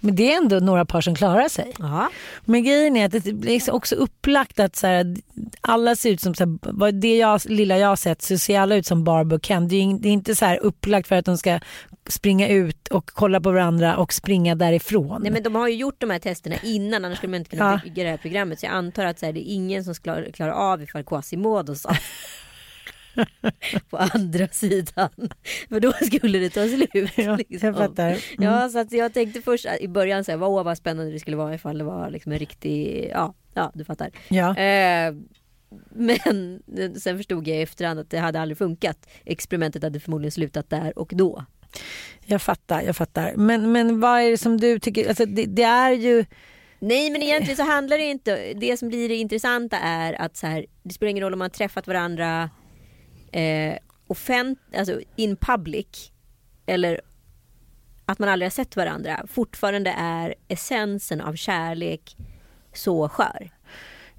Men det är ändå några par som klarar sig. Aha. Men grejen är att det är också upplagt att så här, alla ser ut som, så här, det jag, lilla jag har sett så ser alla ut som Barbro och Ken. Det är, det är inte så här upplagt för att de ska springa ut och kolla på varandra och springa därifrån. Nej men de har ju gjort de här testerna innan annars skulle man inte kunna ja. bygga det här programmet. Så jag antar att så här, det är ingen som klarar, klarar av ifall Quasimodo sa på andra sidan. För då skulle det ta slut. Ja, liksom. jag fattar. Mm. Ja, så att jag tänkte först i början så här, åh vad spännande det skulle vara ifall det var liksom en riktig, ja, ja du fattar. Ja. Eh, men sen förstod jag i efterhand att det hade aldrig funkat. Experimentet hade förmodligen slutat där och då. Jag fattar, jag fattar. Men, men vad är det som du tycker, alltså det, det är ju Nej men egentligen så handlar det inte, det som blir det intressanta är att så här, det spelar ingen roll om man träffat varandra eh, offent, alltså in public eller att man aldrig har sett varandra fortfarande är essensen av kärlek så skör.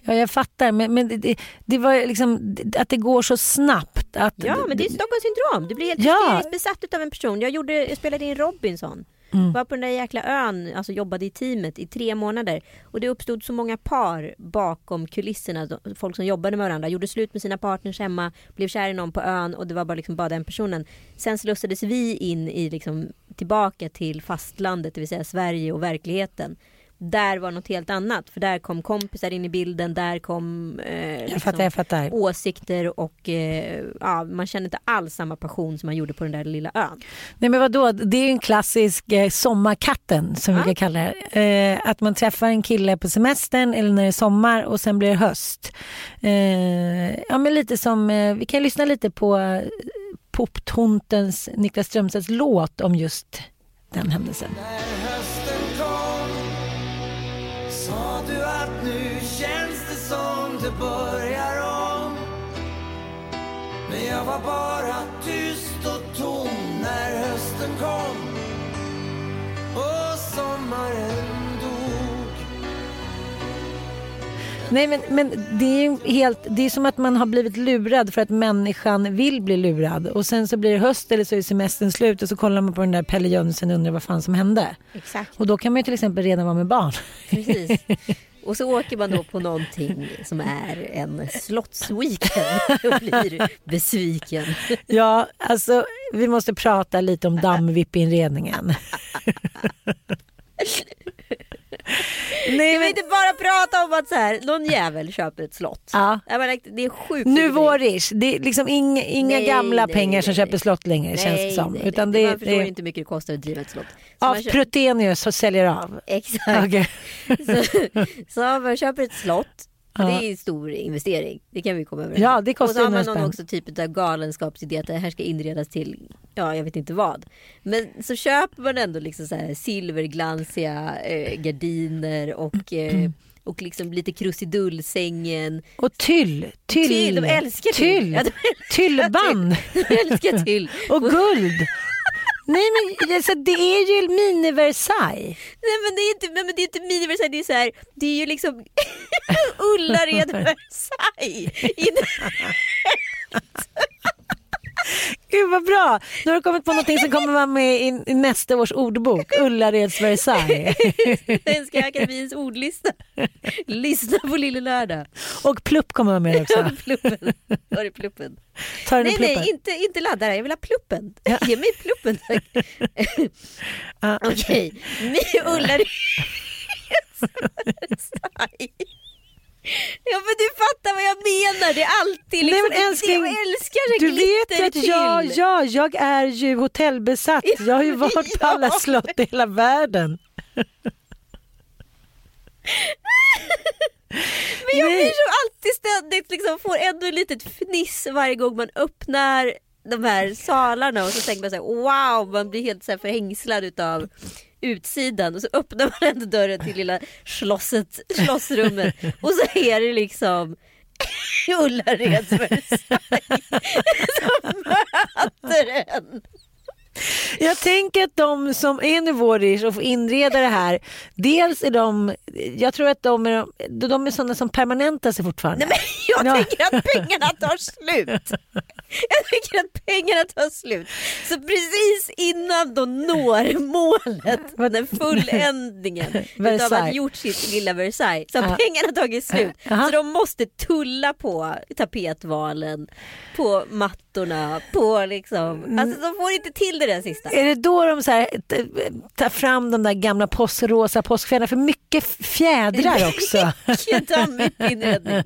Ja, jag fattar. Men, men det, det, var liksom att det går så snabbt. Att, ja, men det är Stockholms syndrom. Du blir helt ja. besatt av en person. Jag, gjorde, jag spelade in Robinson. Mm. Var på den där jäkla ön, alltså jobbade i teamet i tre månader. Och det uppstod så många par bakom kulisserna. Folk som jobbade med varandra. Gjorde slut med sina partners hemma. Blev kär i någon på ön och det var bara, liksom bara den personen. Sen slussades vi in i liksom, tillbaka till fastlandet, det vill säga Sverige och verkligheten där var något helt annat. För där kom kompisar in i bilden, där kom eh, jag liksom, fattar, jag fattar. åsikter och eh, ja, man kände inte alls samma passion som man gjorde på den där lilla ön. Nej men vadå, det är en klassisk eh, sommarkatten som ja. vi kan kalla det. Eh, att man träffar en kille på semestern eller när det är sommar och sen blir det höst. Eh, ja men lite som, eh, vi kan lyssna lite på Poptontens Niklas Strömstedts låt om just den händelsen. Börjar om Men jag var bara tyst och tom när hösten kom och sommaren dog Nej men, men det är ju helt, det är som att man har blivit lurad för att människan vill bli lurad. Och sen så blir det höst eller så är semestern slut och så kollar man på den där Pelle Jönsson och undrar vad fan som hände. Exakt. Och då kan man ju till exempel redan vara med barn. Precis. Och så åker man då på någonting som är en slottsweekend och blir besviken. Ja, alltså vi måste prata lite om dammvippinredningen. Nej, vill men, inte bara prata om att så här, någon jävel köper ett slott. Ja. Jag menar, det är sjukt. nu vårish, det är liksom inga, inga Nej, gamla nej, pengar som köper slott längre känns det som. Utan det, Man förstår det inte hur mycket det kostar att driva ett slott. Så av man kö- Protenius så säljer av. Exakt. Okej. Så, så man köper ett slott. Det är en stor investering. Det kan vi komma överens Ja, det kostar Och så har man någon spänn. också typ av galenskapsidé att det här ska inredas till, ja jag vet inte vad. Men så köper man ändå liksom så här silverglansiga eh, gardiner och, eh, och liksom lite krusidullsängen. Och tyll, tyll, Tyll, de älskar tyll. tyll, Ja, de tyllband De älskar till. och guld. Nej men alltså, det är ju mini Versailles. Nej men det är inte, men det är inte miniversaj, det är så här, det är ju liksom Ullared Versailles. Gud vad bra. Nu har du kommit på någonting som kommer vara med i, i nästa års ordbok. Ullareds Versailles. Svenska Akademins ordlista. Lyssna på Lille Lördag. Och plupp kommer vara med också. Pluppen. Var är pluppen? Tar Nej, pluppen? nej, inte, inte laddare. Jag vill ha pluppen. Ge mig pluppen tack. Ja. Okej, Mi- Ullareds Versailles. Ja men du fattar vad jag menar. Det är alltid liksom, Nej, men älskling, jag älskar det Du vet ju att jag, till. ja, jag är ju hotellbesatt. Jag har ju varit på alla slott i hela världen. Men jag Nej. blir så alltid ständigt liksom, får ändå ett litet fniss varje gång man öppnar de här salarna och så tänker man så här, wow, man blir helt så här förhängslad utav utsidan och så öppnar man ändå dörren till lilla slosset, schlossrummet och så är det liksom Ullareds Versailles som möter en. Jag tänker att de som är nivårish och får inreda det här, dels är de, jag tror att de är, de är sådana som permanentar sig fortfarande. Nej, jag Ja. tänker att pengarna tar slut. Jag tycker att pengarna tar slut. Så precis innan de når målet, den fulländningen utav Versailles. att gjort sitt lilla Versailles, så har Ja. pengarna tagit slut. Jaha. Så de måste tulla på tapetvalen, på mattorna, på liksom, alltså de får inte till det där sista. Är det då de så här, t- tar fram de där gamla påskrosa påskfjädrarna? För mycket fjädrar också. Vilken dammig inredning.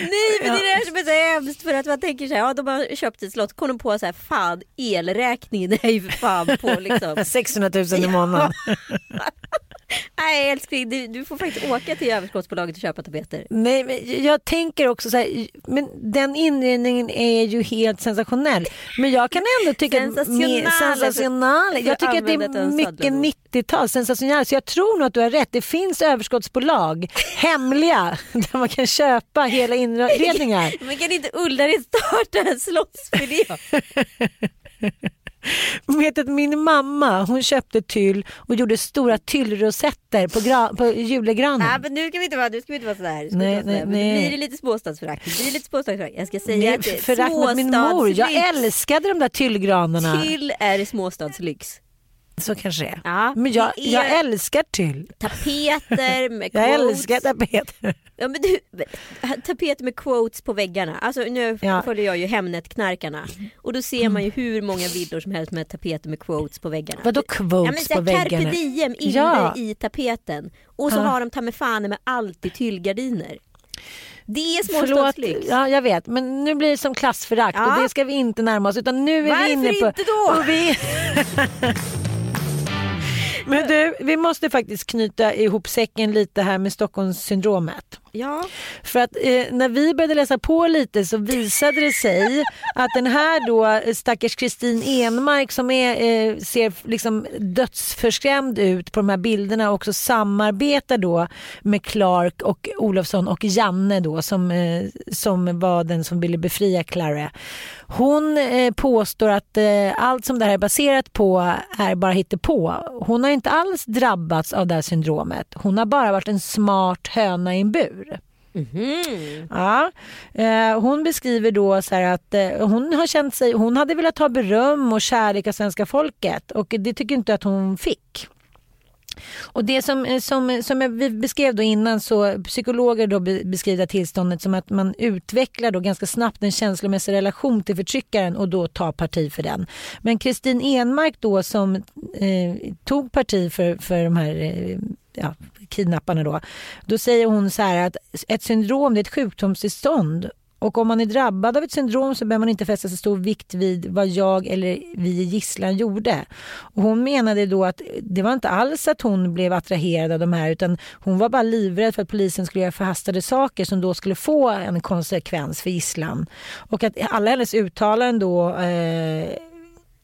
Nej men det är det här som är så hemskt för att man tänker så här, ja de har köpt ett slott, kom de på så här, fan elräkningen är ju för fan på liksom. 600 000 i månaden. Nej älskling, du, du får faktiskt åka till överskottsbolaget och köpa tapeter. Nej, men jag tänker också så här, men den inredningen är ju helt sensationell. Men jag kan ändå tycka att Sensationell. mer- sensationell. För Jag tycker att det är mycket södra 90-tal, sensationell. Så jag tror nog att du har rätt. Det finns överskottsbolag, hemliga, där man kan köpa hela inredningar. Men kan inte Ullared starta en slottsfilé? Vet att min mamma hon köpte tyll och gjorde stora tyllrosetter på, på julegranen. Nej men nu ska vi inte vara, nu ska vi inte vara sådär. Nej, vara sådär. nej, nej. Nu blir det lite småstadsförakt. Det blir lite småstadsförakt. Jag ska säga Nej, att det är mot min mor. Jag småstadslyx. älskade de där tyllgranarna. Till är småstadslyx. Så kanske det är. Ja, Men jag, är- jag älskar tyll. Tapeter med Jag quotes. älskar tapeter. Ja, men du, tapeter med quotes på väggarna. Alltså, nu Ja. följer jag ju Hemnet-knarkarna. Och då ser man ju hur många villor som helst med tapeter med quotes på väggarna. Vadå ja, quotes så på här, Carpe väggarna? diem inne Ja. i tapeten. Och så Ja. har de ta med fan med alltid tyllgardiner. Det är småstadslyx. ja, jag vet, men nu blir det som klassförakt Ja. och det ska vi inte närma oss utan nu är Varför vi inne på... inte då? Men du, vi måste faktiskt knyta ihop säcken lite här med Stockholmssyndromet. Ja. För att eh, när vi började läsa på lite så visade det sig att den här då eh, stackars Kristin Enmark som är, eh, ser liksom dödsförskrämd ut på de här bilderna också samarbetar då med Clark och Olofsson och Janne då som, eh, som var den som ville befria Clara. Hon eh, påstår att eh, allt som det här är baserat på är bara hittepå. Hon har inte alls drabbats av det här syndromet. Hon har bara varit en smart höna i en bur. Mhm. Ja, eh, hon beskriver då så att eh, hon har känt sig, hon hade velat ha beröm och kärlek av svenska folket och det tycker inte att hon fick. Och det som, eh, som, eh, som vi beskrev då innan så psykologer då beskriver tillståndet som att man utvecklar då ganska snabbt en känslomässig relation till förtryckaren och då tar parti för den. Men Kristin Enmark då som eh, tog parti för, för de här eh, ja, kidnapparna då. Då säger hon så här att ett syndrom det är ett sjukdomstillstånd och om man är drabbad av ett syndrom så behöver man inte fästa så stor vikt vid vad jag eller vi i gisslan gjorde. Och hon menade då att det var inte alls att hon blev attraherad av de här utan hon var bara livrädd för att polisen skulle göra förhastade saker som då skulle få en konsekvens för gisslan. Och att alla hennes uttalanden då eh,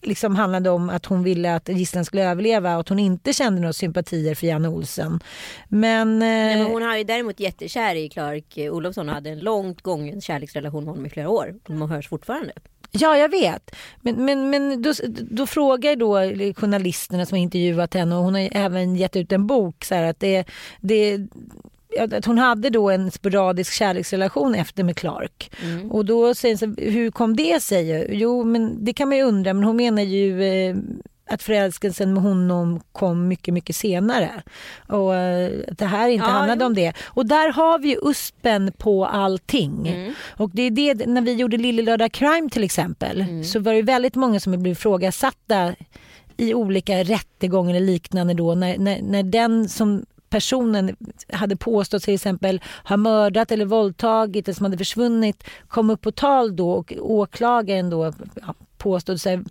liksom handlade om att hon ville att gisslan skulle överleva och att hon inte kände några sympatier för Janne Olsen. Men, eh, Nej, men hon har ju däremot jättekär i Clark eh, Olofsson och hade en långt gången kärleksrelation med honom i flera år. De hörs fortfarande. Ja, jag vet. Men, men, men då, då frågar då journalisterna som har intervjuat henne och hon har även gett ut en bok så här att det, det att hon hade då en sporadisk kärleksrelation efter med Clark. Och då säger hon hur kom det sig? Jo, men det kan man ju undra, men hon menar ju eh, att förälskelsen med honom kom mycket, mycket senare. Och eh, att det här inte Ja, handlade jo. om det. Och där har vi ju USPen på allting. Och det är det, när vi gjorde Lille Lördag Crime till exempel, så var det väldigt många som blev ifrågasatta i olika rättegångar eller liknande då när, när, när den som personen hade påstått till exempel ha mördat eller våldtagit eller som hade försvunnit kom upp på tal då och åklagaren då ja, påstod sig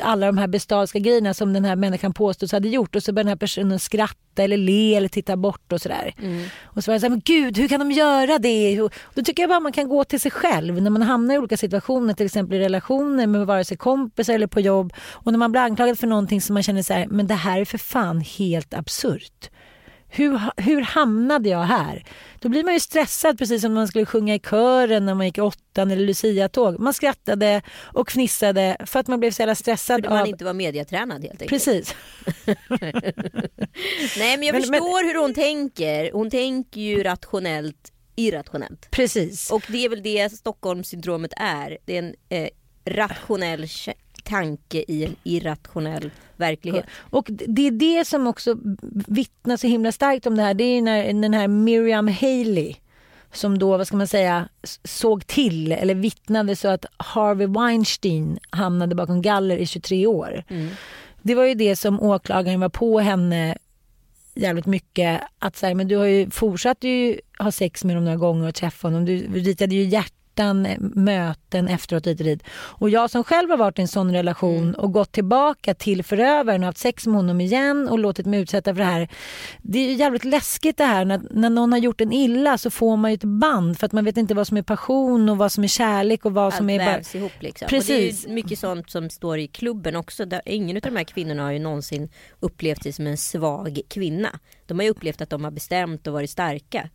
alla de här bestialiska grejerna som den här människan påstås hade gjort och så började den här personen skratta eller le eller titta bort och sådär. Och så var jag såhär, men gud hur kan de göra det? Och då tycker jag bara man kan gå till sig själv när man hamnar i olika situationer, till exempel i relationer med vare sig kompisar eller på jobb och när man blir anklagad för någonting som man känner så här, men det här är för fan helt absurt. Hur, hur hamnade jag här? Då blir man ju stressad precis som man skulle sjunga i kören när man gick i åttan eller Lucia-tåg. Man skrattade och fnissade för att man blev så jävla stressad För man av... inte var mediatränad helt enkelt. Precis. Nej men jag Men- förstår hur hon tänker. Hon tänker ju rationellt irrationellt. Precis. Och det är väl det Stockholmssyndromet är. Det är en eh, rationell tanke i en irrationell verklighet. Och det är det som också vittnar så himla starkt om det här. Det är när den här Miriam Haley som då, vad ska man säga, såg till eller vittnade så att Harvey Weinstein hamnade bakom galler i 23 år. Det var ju det som åklagaren var på henne jävligt mycket. Att så här, men du har ju fortsatt ju ha sex med honom några gånger och träffa honom. Du ritade ju hjärtan, möten efteråt hit och dit. Och jag som själv har varit i en sån relation och gått tillbaka till förövaren och haft sex med honom igen och låtit mig utsätta för det här. Det är ju jävligt läskigt det här när, när någon har gjort en illa så får man ju ett band för att man vet inte vad som är passion och vad som är kärlek och vad Allt som är vävs ihop liksom. Precis. Och det är mycket sånt som står i klubben också. Där ingen av de här kvinnorna har ju någonsin upplevt sig som en svag kvinna. De har ju upplevt att de har bestämt och varit starka.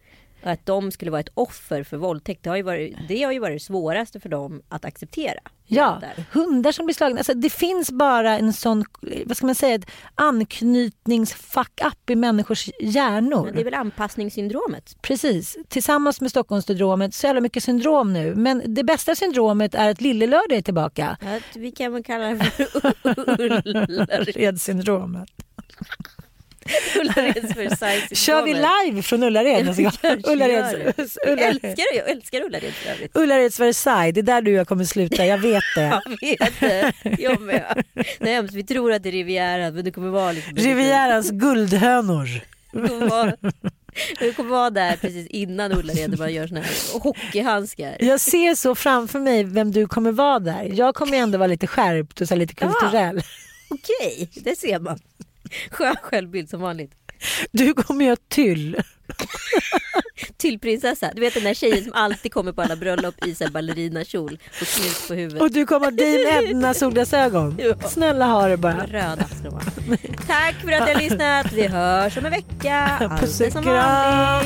Och att de skulle vara ett offer för våldtäkt, det har ju varit det, har ju varit det svåraste för dem att acceptera. Ja, Där. hundar som blir slagna. Alltså, det finns bara en sån, vad ska man säga, ett anknytningsfuck-up i människors hjärnor. Men det är väl anpassningssyndromet. Precis. Tillsammans med Stockholmssyndromet, så jävla mycket syndrom nu. Men det bästa syndromet är att Lillelördag är tillbaka. Att vi kan väl kalla det för Ullared- Ullared-syndromet. Versailles Kör vi live från Ullared? nästa gång? Ullareds, Jag Ullared. älskar jag älskar Ullared för övrigt. Ullareds Versailles, det är där du och jag kommer sluta, jag vet det. Jag vet det, jag med. Nej, vi tror att det är Rivieran men det kommer vara liksom Rivierans guldhönor. Det kommer vara, där precis innan Ullared och gör såna här hockeyhandskar. Jag ser så framför mig vem du kommer vara där. Jag kommer ändå vara lite skärpt och så lite kulturell. Okej, det ser man. Skön självbild som vanligt. Du kommer göra tyll. Till prinsessa. Du vet den där tjejen som alltid kommer på alla bröllop i ballerinakjol och snus på huvudet. Och du kommer ha Dame Edna solglasögon. Ja. Snälla ha det bara. Röda. Tack för att ni har lyssnat. Vi hörs om en vecka. Puss och kram.